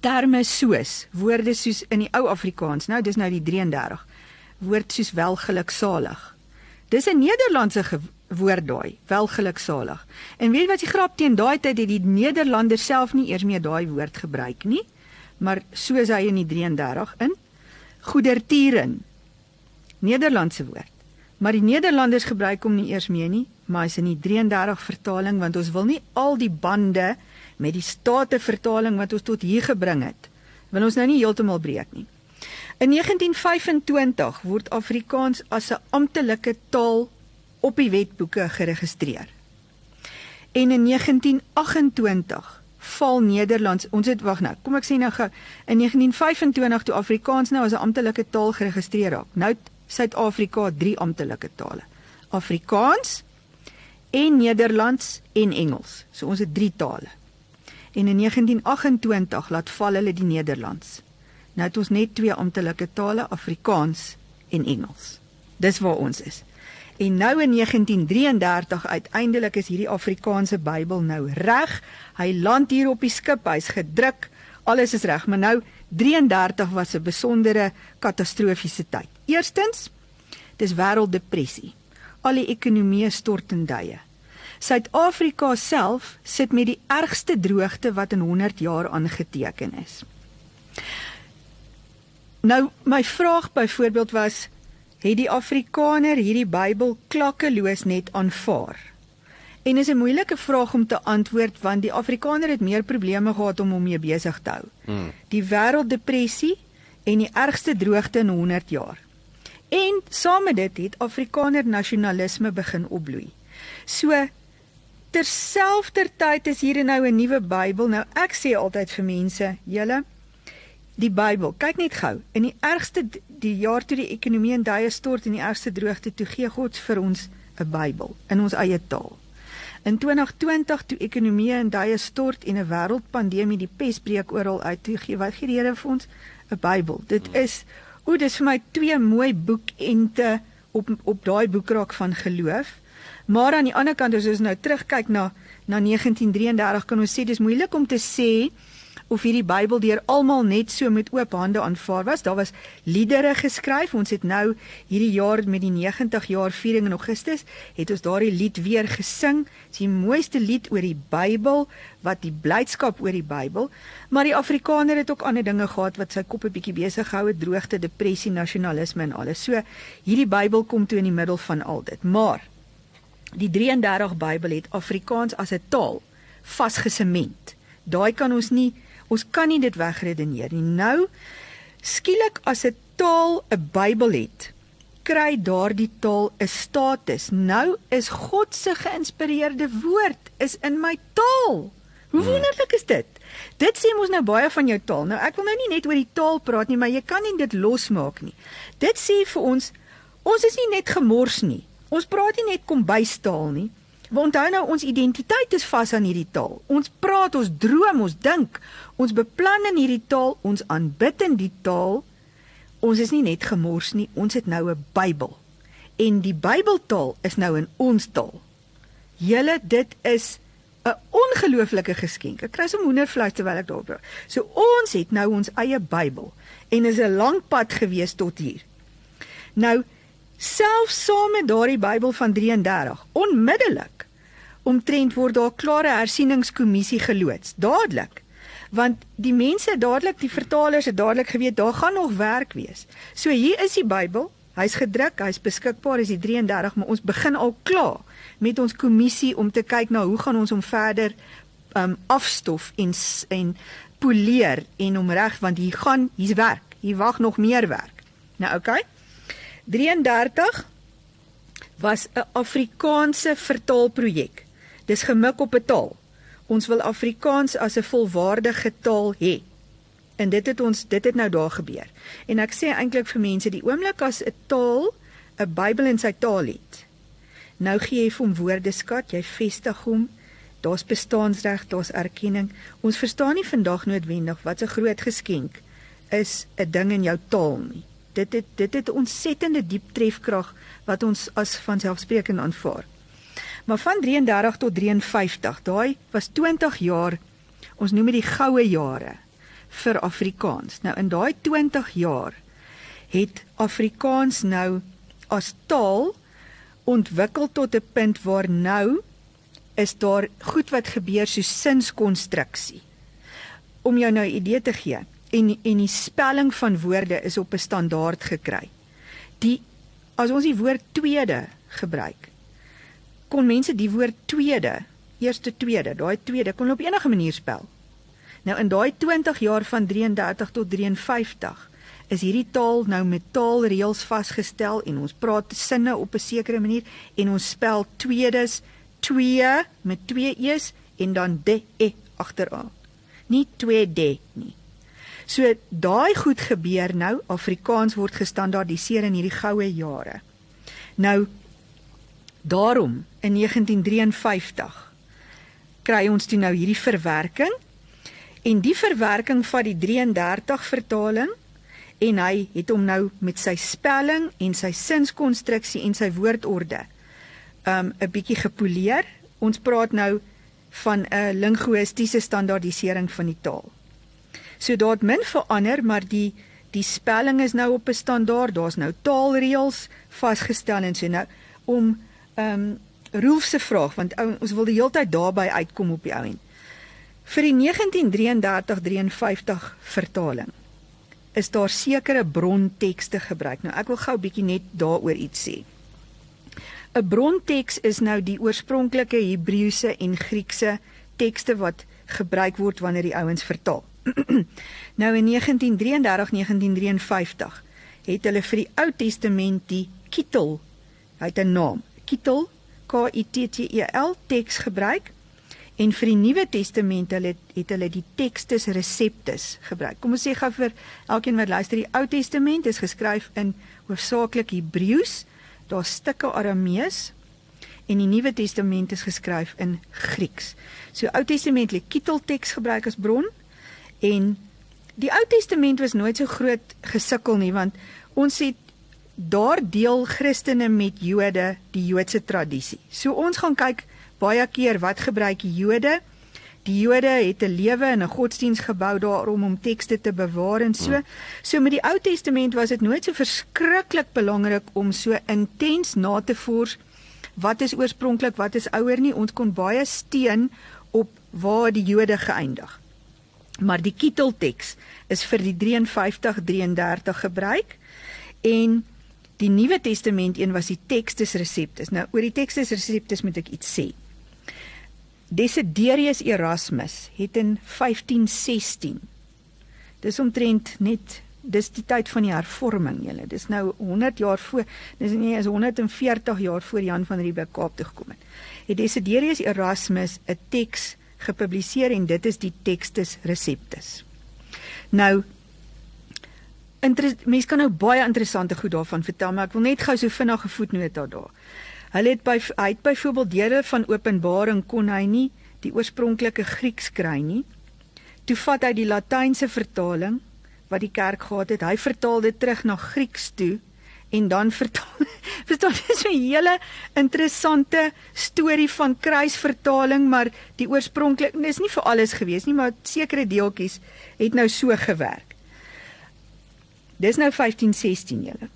terme soos woorde soos in die ou Afrikaans. Nou dis nou die 33. Woord soos welgeluksalig. Dis 'n Nederlandse woord daai, welgeluksalig. En weet wat die grap teen daai tyd het die Nederlanders self nie eers meer daai woord gebruik nie maar soos hy in die 33 in goedertieren Nederlandse woord. Maar die Nederlanders gebruik hom nie eers meer nie, maar hy's in die 33 vertaling want ons wil nie al die bande met die state vertaling wat ons tot hier gebring het, wil ons nou nie heeltemal breek nie. In 1925 word Afrikaans as 'n amptelike taal op die wetboeke geregistreer. En in 1928 val Nederlands. Ons het wag nou. Kom ek sê nou gou in 1925 toe Afrikaans nou as 'n amptelike taal geregistreer raak. Nou Suid-Afrika drie amptelike tale. Afrikaans en Nederlands en Engels. So ons het drie tale. En in 1928 laat val hulle die Nederlands. Nou het ons net twee amptelike tale, Afrikaans en Engels. Dis waar ons is. En nou in 1933 uiteindelik is hierdie Afrikaanse Bybel nou reg. Hy land hier op die skip, hy's gedruk, alles is reg, maar nou 33 was 'n besondere katastrofiese tyd. Eerstens, dis wêrelddepressie. Al die ekonomie stort in duie. Suid-Afrika self sit met die ergste droogte wat in 100 jaar aangeteken is. Nou my vraag byvoorbeeld was het die Afrikaner hierdie Bybel klakkeloos net aanvaar. En is 'n moeilike vraag om te antwoord want die Afrikaner het meer probleme gehad om hom mee besig te hou. Hmm. Die wêrelddepressie en die ergste droogte in 100 jaar. En saam met dit het Afrikaner nasionalisme begin opbloei. So terselfdertyd is hier nou 'n nuwe Bybel. Nou ek sê altyd vir mense, julle die Bybel, kyk net gou. In die ergste die jaar toe die ekonomie in duie stort en die ergste droogte toe gee God vir ons 'n Bybel in ons eie taal. In 2020 toe ekonomie in duie stort en 'n wêreldpandemie die pes breek oral uit, toe gee wat gee die Here vir ons 'n Bybel. Dit is o, dis vir my twee mooi boekente op op daai boekraak van geloof. Maar aan die ander kant as ons nou terugkyk na na 1933 kan ons sê dis moeilik om te sê of hierdie Bybel deur almal net so met oop hande aanvaar was. Daar was liedere geskryf. Ons het nou hierdie jaar met die 90 jaar viering in Augustus, het ons daardie lied weer gesing. Dis die mooiste lied oor die Bybel, wat die blydskap oor die Bybel. Maar die Afrikaner het ook ander dinge gehad wat sy kop 'n bietjie besig gehou het, droogte, depressie, nasionalisme en alles. So hierdie Bybel kom toe in die middel van al dit. Maar die 33 Bybel het Afrikaans as 'n taal vasgesement. Daai kan ons nie Ons kan nie dit wegredeneer nie. Nou skielik as 'n taal 'n Bybel het, kry daardie taal 'n status. Nou is God se geïnspireerde woord is in my taal. Hoe wonderlik is dit? Dit sê mos nou baie van jou taal. Nou ek wil nou nie net oor die taal praat nie, maar jy kan nie dit losmaak nie. Dit sê vir ons ons is nie net gemors nie. Ons praat nie net kombuistaal nie. Want onthou nou ons identiteit is vas aan hierdie taal. Ons praat, ons droom, ons dink, ons beplan in hierdie taal, ons aanbid in die taal. Ons is nie net gemors nie, ons het nou 'n Bybel. En die Bybeltaal is nou in ons taal. Julle, dit is 'n ongelooflike geskenk. Ek kry so hoendervleis terwyl ek daarop. So ons het nou ons eie Bybel en is 'n lang pad gewees tot hier. Nou selfs saam met daardie Bybel van 33, onmiddellik omtrent word daar klare hersieningskommissie geloods. Dadelik. Want die mense dadelik, die vertalers het dadelik geweet daar gaan nog werk wees. So hier is die Bybel. Hy's gedruk, hy's beskikbaar, is die 33, maar ons begin al klaar met ons kommissie om te kyk na hoe gaan ons hom verder um afstof en en poleer en hom reg want hier gaan hier's werk. Hier wag nog meer werk. Nou okay. 33 was 'n Afrikaanse vertaalprojek. Dis gemik op 'n taal. Ons wil Afrikaans as 'n volwaardige taal hê. En dit het ons dit het nou daar gebeur. En ek sê eintlik vir mense die oomblik as 'n taal 'n Bybel in sy taal het. Nou gee jy hom woordeskat, jy vestig hom. Daar's bestaansreg, daar's erkenning. Ons verstaan nie vandag noodwendig wat 'n groot geskenk is 'n ding in jou taal nie. Dit het dit het ontsettende diep trefkrag wat ons as vanselfsprekend aanvaar. Maar van 33 tot 53, daai was 20 jaar. Ons noem dit die goue jare vir Afrikaans. Nou in daai 20 jaar het Afrikaans nou as taal ontwikkel tot 'n punt waar nou is daar goed wat gebeur so sinskonstruksie. Om jou nou 'n idee te gee en en die spelling van woorde is op 'n standaard gekry. Die as ons die woord tweede gebruik, kon mense die woord tweede, eerste tweede, daai tweede kon op enige manier spel. Nou in daai 20 jaar van 33 tot 53 is hierdie taal nou met taalreëls vasgestel en ons praat sinne op 'n sekere manier en ons spel tweedes twee met twee e's en dan de e agteraan. Nie twee de nie. So daai goed gebeur nou, Afrikaans word gestandaardiseer in hierdie goue jare. Nou daarom in 1953 kry ons toe nou hierdie verwerking en die verwerking van die 33 vertaling en hy het hom nou met sy spelling en sy sinskonstruksie en sy woordorde um 'n bietjie gepoleer. Ons praat nou van 'n linguistiese standaardisering van die taal. So daar het min verander, maar die die spelling is nou op 'n standaard. Daar's nou taalreëls vasgestel en so nou om um, Roelf se vraag want ou ons wil die hele tyd daarby uitkom op die ou end. Vir die 1933-53 vertaling is daar sekere brontekste gebruik. Nou ek wil gou 'n bietjie net daaroor iets sê. 'n Bronteks is nou die oorspronklike Hebreëse en Griekse tekste wat gebruik word wanneer die ouens vertaal. nou in 1933 1953 het hulle vir die Ou Testament die Kittel, hy het 'n naam, Kittel K I T T E L teks gebruik en vir die Nuwe Testament hulle het, hulle die Textus Receptus gebruik. Kom ons sê gou vir elkeen wat luister, die Ou Testament is geskryf in hoofsaaklik Hebreëus, daar's stukke Aramees en die Nuwe Testament is geskryf in Grieks. So Ou Testament het Kittelteks gebruik as bron en die Ou Testament was nooit so groot gesukkel nie want ons het daar deel Christene met Jode die Joodse tradisie. So ons gaan kyk baie keer wat gebruik die Jode? Die Jode het 'n lewe en 'n godsdiens gebou daarom om tekste te bewaar en so. So met die Ou Testament was dit nooit so verskriklik belangrik om so intens na te vors wat is oorspronklik, wat is ouer nie. Ons kon baie steun op waar die Jode geëindig. Maar die Kittelteks is vir die 53 33 gebruik en Die Nuwe Testament een was die Textus Receptus. Nou oor die Textus Receptus moet ek iets sê. Desiderius Erasmus het in 1516 Dis omtrent net dis die tyd van die hervorming julle. Dis nou 100 jaar voor. Dis nie is 140 jaar voor Jan van Riebeeck Kaap toe gekom het. Het Desiderius Erasmus 'n teks gepubliseer en dit is die Textus Receptus. Nou mense kan nou baie interessante goed daarvan vertel, maar ek wil net gou so vinnig 'n voetnoot daar. Hulle het by hy het byvoorbeeld dele van Openbaring kon hy nie die oorspronklike Grieks kry nie. Toe vat hy die Latynse vertaling wat die kerk gehad het. Hy vertaal dit terug na Grieks toe en dan vertaal verstaan jy so 'n hele interessante storie van kruisvertaling, maar die oorspronklik is nie vir alles gewees nie, maar sekere deeltjies het nou so gewerk. Dis nou 1516 julle.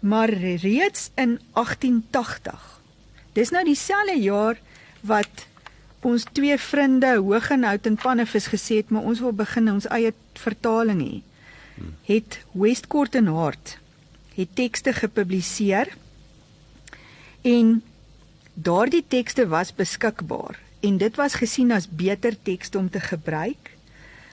Maar reeds in 1880. Dis nou dieselfde jaar wat ons twee vriende Hogenhout en Pannevis gesê het, maar ons wil begin ons eie vertaling hê. Het Westcourt en Hart het tekste gepubliseer en daardie tekste was beskikbaar en dit was gesien as beter tekste om te gebruik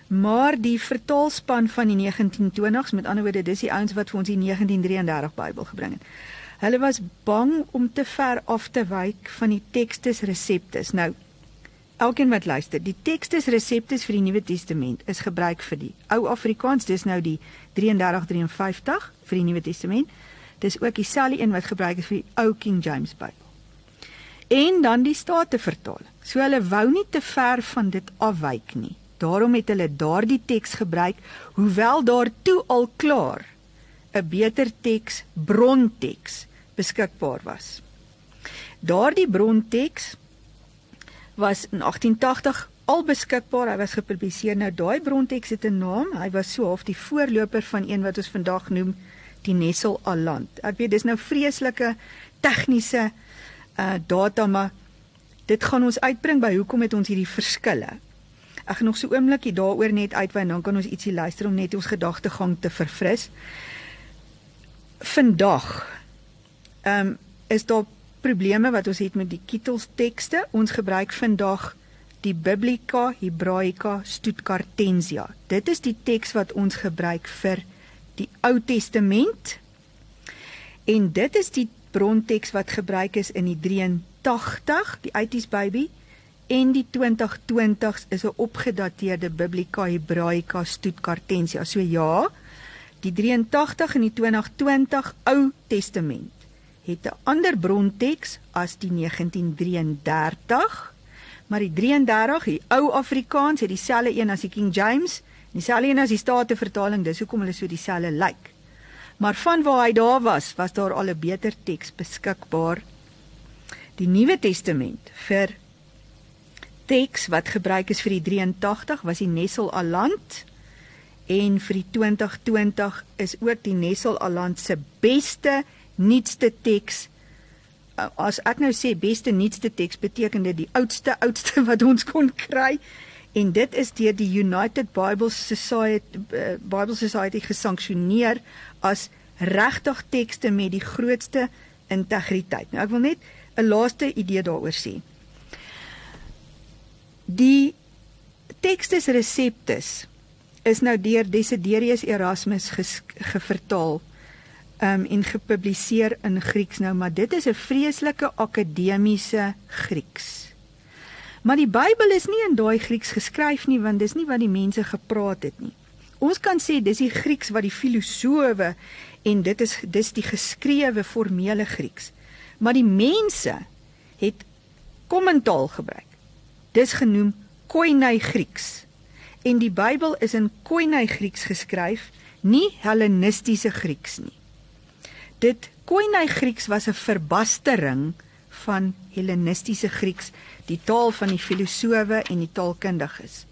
Maar die vertaalspan van die 1920s, met ander woorde, dis die ouens wat vir ons die 1933 Bybel gebring het. Hulle was bang om te ver af te wyk van die Textus Receptus. Nou, elkeen wat luister, die Textus Receptus vir die Nuwe Testament is gebruik vir die ou Afrikaans, dis nou die 3353 vir die Nuwe Testament. Dis ook dieselfde een wat gebruik is vir die ou King James Bybel. En dan die Statenvertaling. So hulle wou nie te ver van dit afwyk nie. Daarom het hulle daardie teks gebruik, hoewel daar toe al klaar 'n beter teks, bronteks beskikbaar was. Daardie bronteks was in 1880 al beskikbaar. Hy was gepubliseer. Nou daai bronteks het 'n naam. Hy was so half die voorloper van een wat ons vandag noem die Nessel Aland. Ek weet dis nou vreeslike tegniese uh data maar dit gaan ons uitbring by hoekom het ons hierdie verskille. Ek gaan nog so oomblikie daaroor net uitwy en dan kan ons ietsie luister om net ons gedagtegang te verfris. Vandag ehm um, is daar probleme wat ons het met die Kittels tekste. Ons gebruik vandag die Biblica Hebraica Stuttgartensia. Dit is die teks wat ons gebruik vir die Ou Testament. En dit is die bronteks wat gebruik is in die 83, die Uitties Bybel en die 2020s is 'n opgedateerde Biblica Hebraica Stuttgartensia. So ja, die 83 en die 2020 Ou Testament het 'n ander bronteks as die 1933, maar die 33, die Ou Afrikaans het dieselfde een as die King James, dieselfde een as die Statenvertaling, dis hoekom hulle so dieselfde lyk. Maar van waar hy daar was, was daar al 'n beter teks beskikbaar. Die Nuwe Testament vir teks wat gebruik is vir die 83 was die Nessel Aland en vir die 2020 is ook die Nessel Aland se beste nuutste teks as ek nou sê beste nuutste teks beteken dit die oudste oudste wat ons kon kry en dit is deur die United Bible Society uh, Bible Society gesanksioneer as regtig tekste met die grootste integriteit. Nou ek wil net 'n laaste idee daaroor sê. Die Textus Receptus is nou deur Desiderius Erasmus ges, gevertaal um, en gepubliseer in Grieks nou, maar dit is 'n vreeslike akademiese Grieks. Maar die Bybel is nie in daai Grieks geskryf nie, want dis nie wat die mense gepraat het nie. Ons kan sê dis die Grieks wat die filosowe en dit is dis die geskrewe formele Grieks. Maar die mense het kommentaar gebruik. Dis genoem Koine Grieks. En die Bybel is in Koine Grieks geskryf, nie Hellenistiese Grieks nie. Dit Koine Grieks was 'n verbastering van Hellenistiese Grieks, die taal van die filosowe en die taalkundiges.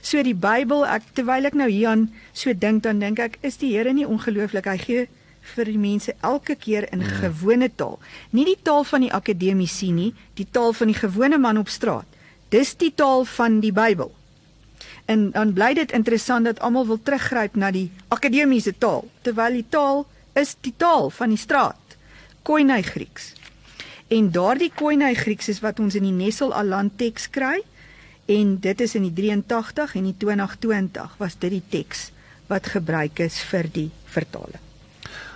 So die Bybel, ek terwyl ek nou hieraan so dink, dan dink ek, is die Here nie ongelooflik? Hy gee vir die mense elke keer in gewone taal. Nie die taal van die akademici nie, die taal van die gewone man op straat. Dis die taal van die Bybel. En dan bly dit interessant dat almal wil teruggryp na die akademiese taal, terwyl die taal is die taal van die straat, Koine Grieks. En daardie Koine Grieks is wat ons in die Nessel Aland teks kry en dit is in die 83 en die 2020 was dit die teks wat gebruik is vir die vertaling.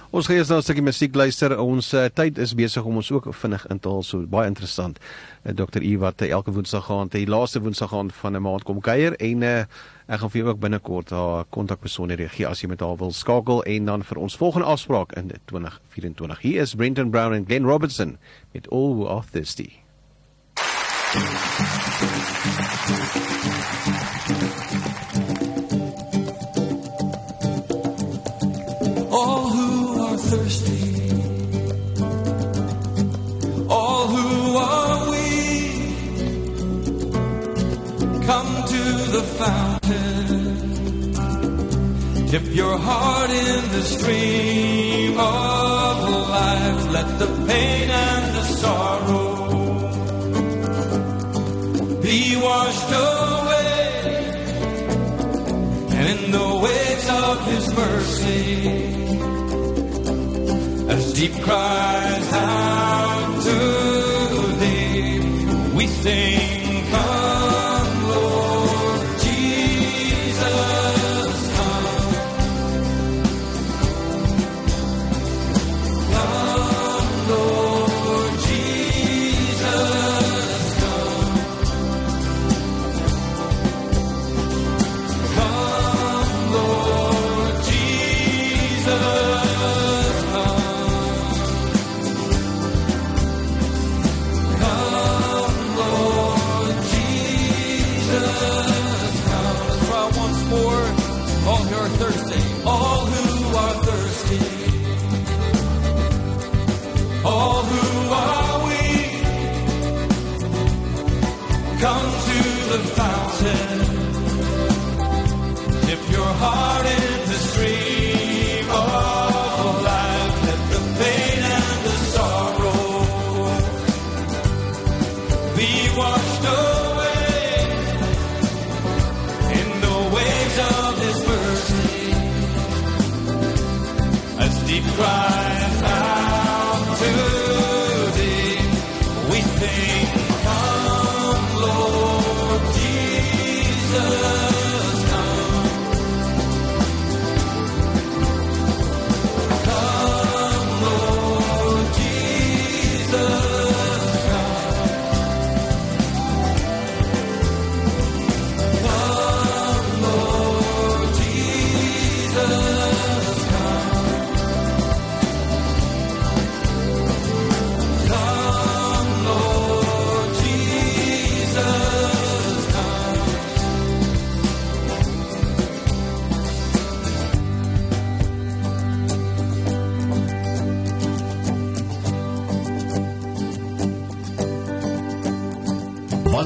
Ons gaan eers nou 'n stukkie musiek luister. Ons uh, tyd is besig om ons ook vinnig in te haal. So baie interessant. Uh, Dr. U wat uh, elke Woensdag gaan, die laaste Woensdag gaan van 'n maand kom kuier en uh, ek gaan vir jou ook binnekort haar kontakbesonderhede gee as jy met haar wil skakel en dan vir ons volgende afspraak in 2024. Hier is Brenton Brown en Glenn Robertson met All Who Are Thirsty. all the stream of life. Let the pain and the sorrow be washed away and in the waves of his mercy as deep cries out to thee we sing cries out to Thee, we sing,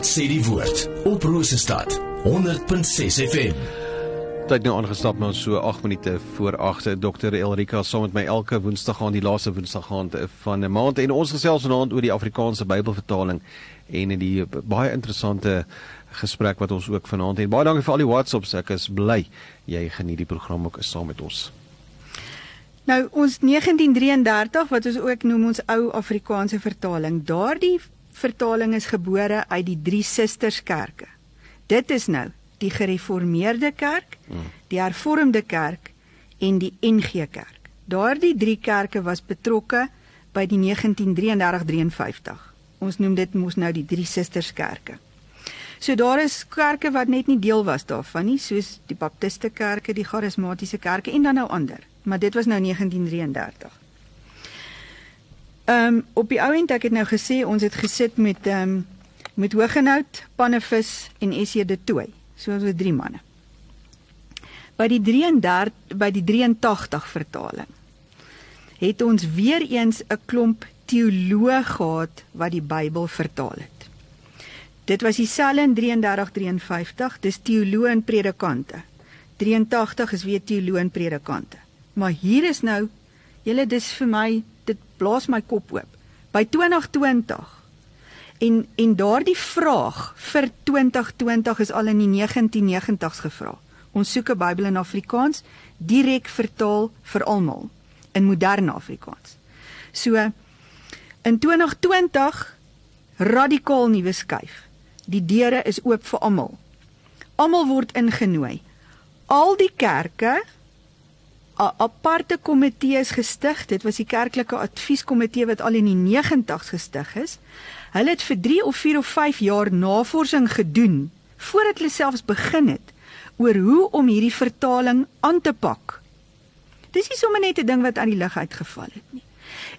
Wat sê die woord op Rosestad 100.6 FM. Tyd nou aangestap na so 8 minute voor 8. Dr. Elrika saam met my elke Woensdag gaan die laaste Woensdag gaan van 'n maand en ons gesels vanaand oor die Afrikaanse Bybelvertaling en die baie interessante gesprek wat ons ook vanaand het. Baie dankie vir al die WhatsApps. Ek is bly jy geniet die program ook saam met ons. Nou ons 1933 wat ons ook noem ons ou Afrikaanse vertaling. Daardie vertaling is gebore uit die drie susterskerke. Dit is nou die gereformeerde kerk, die hervormde kerk en die NG Kerk. Daardie drie kerke was betrokke by die 1933-53. Ons noem dit mos nou die drie susterskerke. So daar is kerke wat net nie deel was daarvan nie, soos die Baptiste kerke, die Charismatiese kerke en dan nou ander. Maar dit was nou 1933. Ehm um, op die ou end ek het nou gesê ons het gesit met ehm um, met Hoogenout, Pannevis en SC de Tooi. So ons was drie manne. By die 33 by die 83 vertaling het ons weer eens 'n klomp teoloë gehad wat die Bybel vertaal het. Dit was dieselfde in 33 53, dis teoloë en predikante. 83 is weer teoloë en predikante. Maar hier is nou julle dis vir my dit blaas my kop oop. By 2020 en en daardie vraag vir 2020 is al in die 1990s gevra. Ons soek 'n Bybel in Afrikaans direk vertaal vir almal in moderne Afrikaans. So in 2020 radikaal nuwe skuif. Die deure is oop vir almal. Almal word ingenooi. Al die kerke aparte komitee is gestig. Dit was die kerklike advieskomitee wat al in die 90's gestig is. Hulle het vir 3 of 4 of 5 jaar navorsing gedoen voordat hulle selfs begin het oor hoe om hierdie vertaling aan te pak. Dis nie sommer net 'n ding wat aan die lug uitgeval het nie.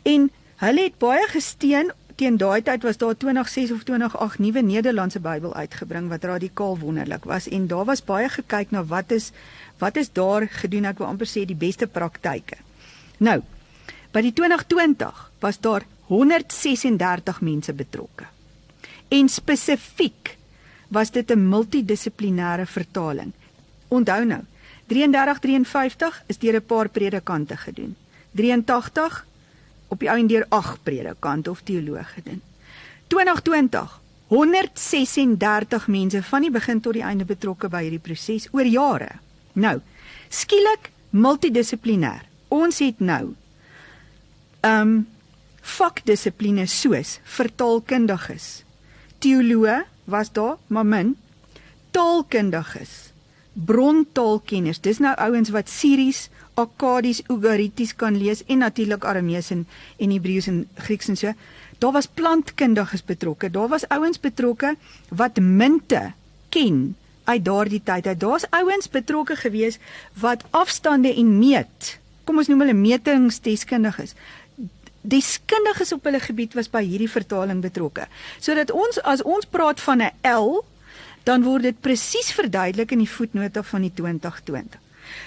En hulle het baie gesteun teen daai tyd was daar 2006 of 2008 nuwe Nederlandse Bybel uitgebring wat radikaal wonderlik was en daar was baie gekyk na wat is wat is daar gedoen ek wil amper sê die beste praktyke. Nou, by die 2020 was daar 136 mense betrokke. En spesifiek was dit 'n multidissiplinêre vertaling. Onthou nou, 3353 is deur 'n paar predikante gedoen. 83 op die ou en deur 8 predikante of teoloë gedoen. 2020 136 mense van die begin tot die einde betrokke by hierdie proses oor jare. Nou, skielik multidissiplinêr. Ons het nou ehm um, vakdissipline soos vertaalkundiges. Teoloë was daar, maar min taalkundiges brontaalkenners. Dis nou ouens wat Siries, Akkadies, Ugarities kan lees en natuurlik Aramees en en Hebreëus en Grieks en so. Daar was plantkundiges betrokke. Daar was ouens betrokke wat munte ken uit daardie tyd. Daar's ouens betrokke gewees wat afstande en meet. Kom ons noem hulle metingsdeskundiges. Deskundiges op hulle gebied was by hierdie vertaling betrokke. Sodat ons as ons praat van 'n L dan word dit presies verduidelik in die voetnota van die 2020.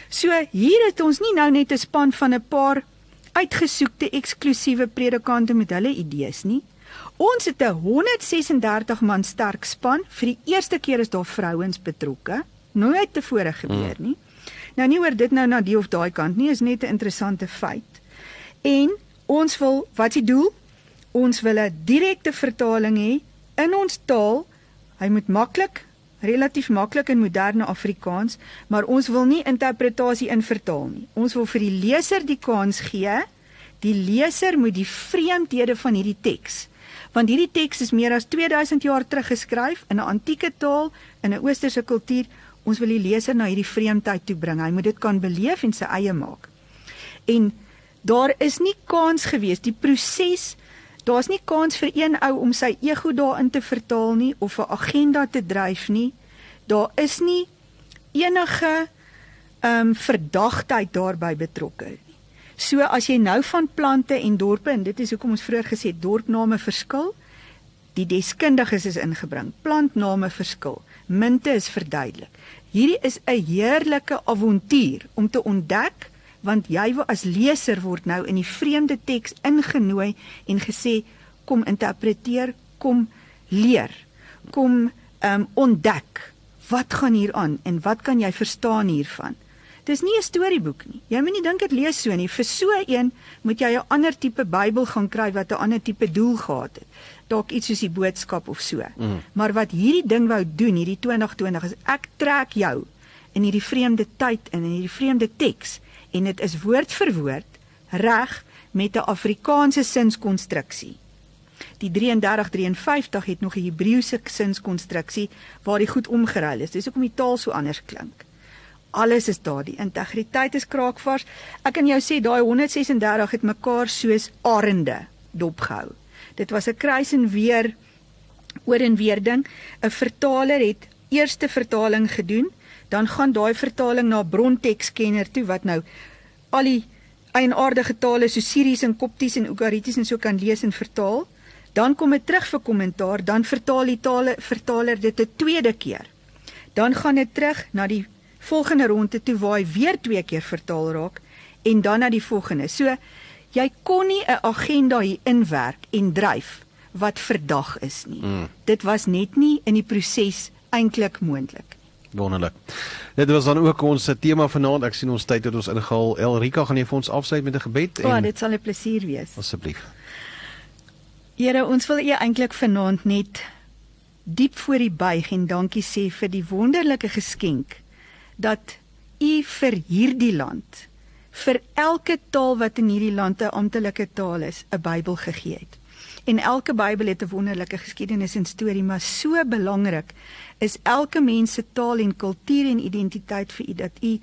So hier het ons nie nou net 'n span van 'n paar uitgesoekte eksklusiewe predikante met hulle idees nie. Ons het 'n 136 man sterk span. Vir die eerste keer is daar vrouens betrokke. Nooit tevore gebeur nie. Nou nie oor dit nou na die of daai kant nie, is net 'n interessante feit. En ons wil, wat is die doel? Ons wil 'n direkte vertaling hê in ons taal. Hy moet maklik relatief maklik in moderne Afrikaans, maar ons wil nie interpretasie invertaal nie. Ons wil vir die leser die kans gee. Die leser moet die vreemdhede van hierdie teks, want hierdie teks is meer as 2000 jaar terug geskryf in 'n antieke taal in 'n oosterse kultuur. Ons wil die leser na hierdie vreemdheid toe bring. Hy moet dit kan beleef en sy eie maak. En daar is nie kans gewees die proses Daar's nie kans vir een ou om sy ego daarin te vertaal nie of 'n agenda te dryf nie. Daar is nie enige ehm um, verdagtheid daarbey betrokke. So as jy nou van plante en dorpe en dit is hoekom ons vroeër gesê dorpname verskil, die deskundiges is ingebring. Plantname verskil, munte is verduidelik. Hierdie is 'n heerlike avontuur om te ontdek want jy as leser word nou in die vreemde teks ingenooi en gesê kom interpreteer, kom leer, kom um, ontdek wat gaan hier aan en wat kan jy verstaan hiervan. Dis nie 'n storieboek nie. Jy moet nie dink dit lees so nie. Vir so een moet jy 'n ander tipe Bybel gaan kry wat 'n ander tipe doel gehad het. Dalk iets soos die boodskap of so. Mm. Maar wat hierdie ding wou doen, hierdie 2020 is ek trek jou in hierdie vreemde tyd in in hierdie vreemde teks en dit is woord vir woord reg met 'n Afrikaanse sinskonstruksie. Die 3353 het nog 'n Hebreëse sinskonstruksie waar die goed omgeruil is. Dis hoekom die taal so anders klink. Alles is daar, die integriteit is kraakvars. Ek kan jou sê daai 136 het mekaar soos arende dopgehou. Dit was 'n kruis en weer oor en weer ding. 'n Vertaler het eerste vertaling gedoen, dan gaan daai vertaling na brontekskenner toe wat nou al die eienaardige tale so Syries en Kopties en Ugarities en so kan lees en vertaal. Dan kom dit terug vir kommentaar, dan vertaal die tale vertaler dit 'n tweede keer. Dan gaan dit terug na die volgende ronde toe waar hy weer twee keer vertaal raak en dan na die volgende. So jy kon nie 'n agenda hier inwerk en dryf wat verdag is nie. Mm. Dit was net nie in die proses eintlik moontlik. Wonderlik. Dit was dan ook ons tema vanaand. Ek sien ons tyd het ons ingehaal. Elrika gaan jy vir ons afsluit met 'n gebed Ja, oh, dit sal 'n plesier wees. asseblief. Here, ons wil U eintlik vanaand net diep voor U buig en dankie sê vir die wonderlike geskenk dat U vir hierdie land, vir elke taal wat in hierdie land 'n amptelike taal is, 'n Bybel gegee het. En elke Bybel het 'n wonderlike geskiedenis en storie, maar so belangrik is elke mens se taal en kultuur en identiteit vir U dat U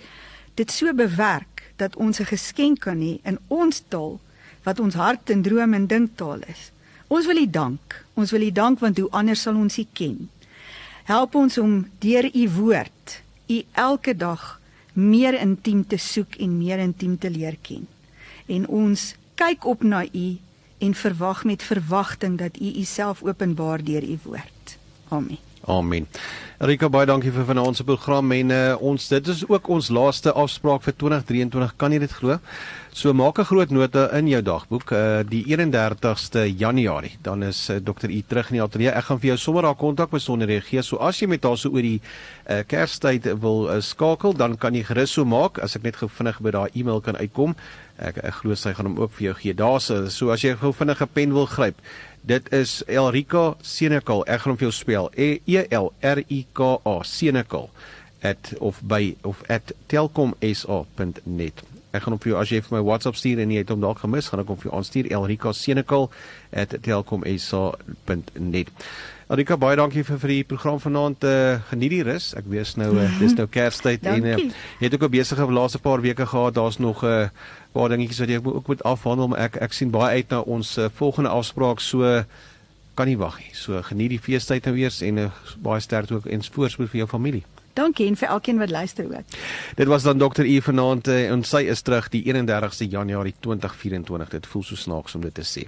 dit so bewerk dat ons 'n geskenk kan hê in ons taal wat ons hart en droom en dinktaal is. Ons wil U dank. Ons wil U dank want hoe anders sal ons U ken. Help ons om deur U woord U elke dag meer intiem te soek en meer intiem te leer ken. En ons kyk op na U en verwag met verwagting dat U Uself openbaar deur U woord. Amen. Amen. Rika baie dankie vir vanaand se program en uh, ons dit is ook ons laaste afspraak vir 2023. Kan jy dit glo? So maak 'n groot nota in jou dagboek uh, die 31ste Januarie. Dan is uh, Dr. U terug in die ateljee. Ek gaan vir jou sommer haar kontak besonderhede gee. So as jy met haar so oor die uh, Kerstyd wil uh, skakel, dan kan jy gerus so maak as ek net gou vinnig by daai e-mail kan uitkom. Ek ek glo sy gaan hom ook vir jou gee. Daar's so as jy gou vinnig 'n pen wil gryp. Dit is Elrika Senekal. Ek gaan hom vir jou spel. E L R I K A Senekal at of by of at telkomsa.net. Ek gaan hom vir jou as jy vir my WhatsApp stuur en jy het hom dalk gemis, gaan ek hom vir jou aanstuur Elrika Senekal at telkomsa.net. Elrika, baie dankie vir vir die program vanaand. Uh, geniet die rus. Ek weet nou uh, dis nou Kerstyd en uh, jy het ook 'n besige laaste paar weke gehad. Daar's nog 'n uh, paar dingetjies wat jy ook moet afhandel, maar ek ek sien baie uit na ons uh, volgende afspraak. So kan nie wag nie. So geniet die feestyd nou eers en uh, baie sterkte ook en voorspoed vir jou familie. Dankie en vir elkeen wat luister ook. Dit was dan Dr. E vanaand uh, en sy is terug die 31ste Januarie 2024. Dit voel so snaaks om dit te sê.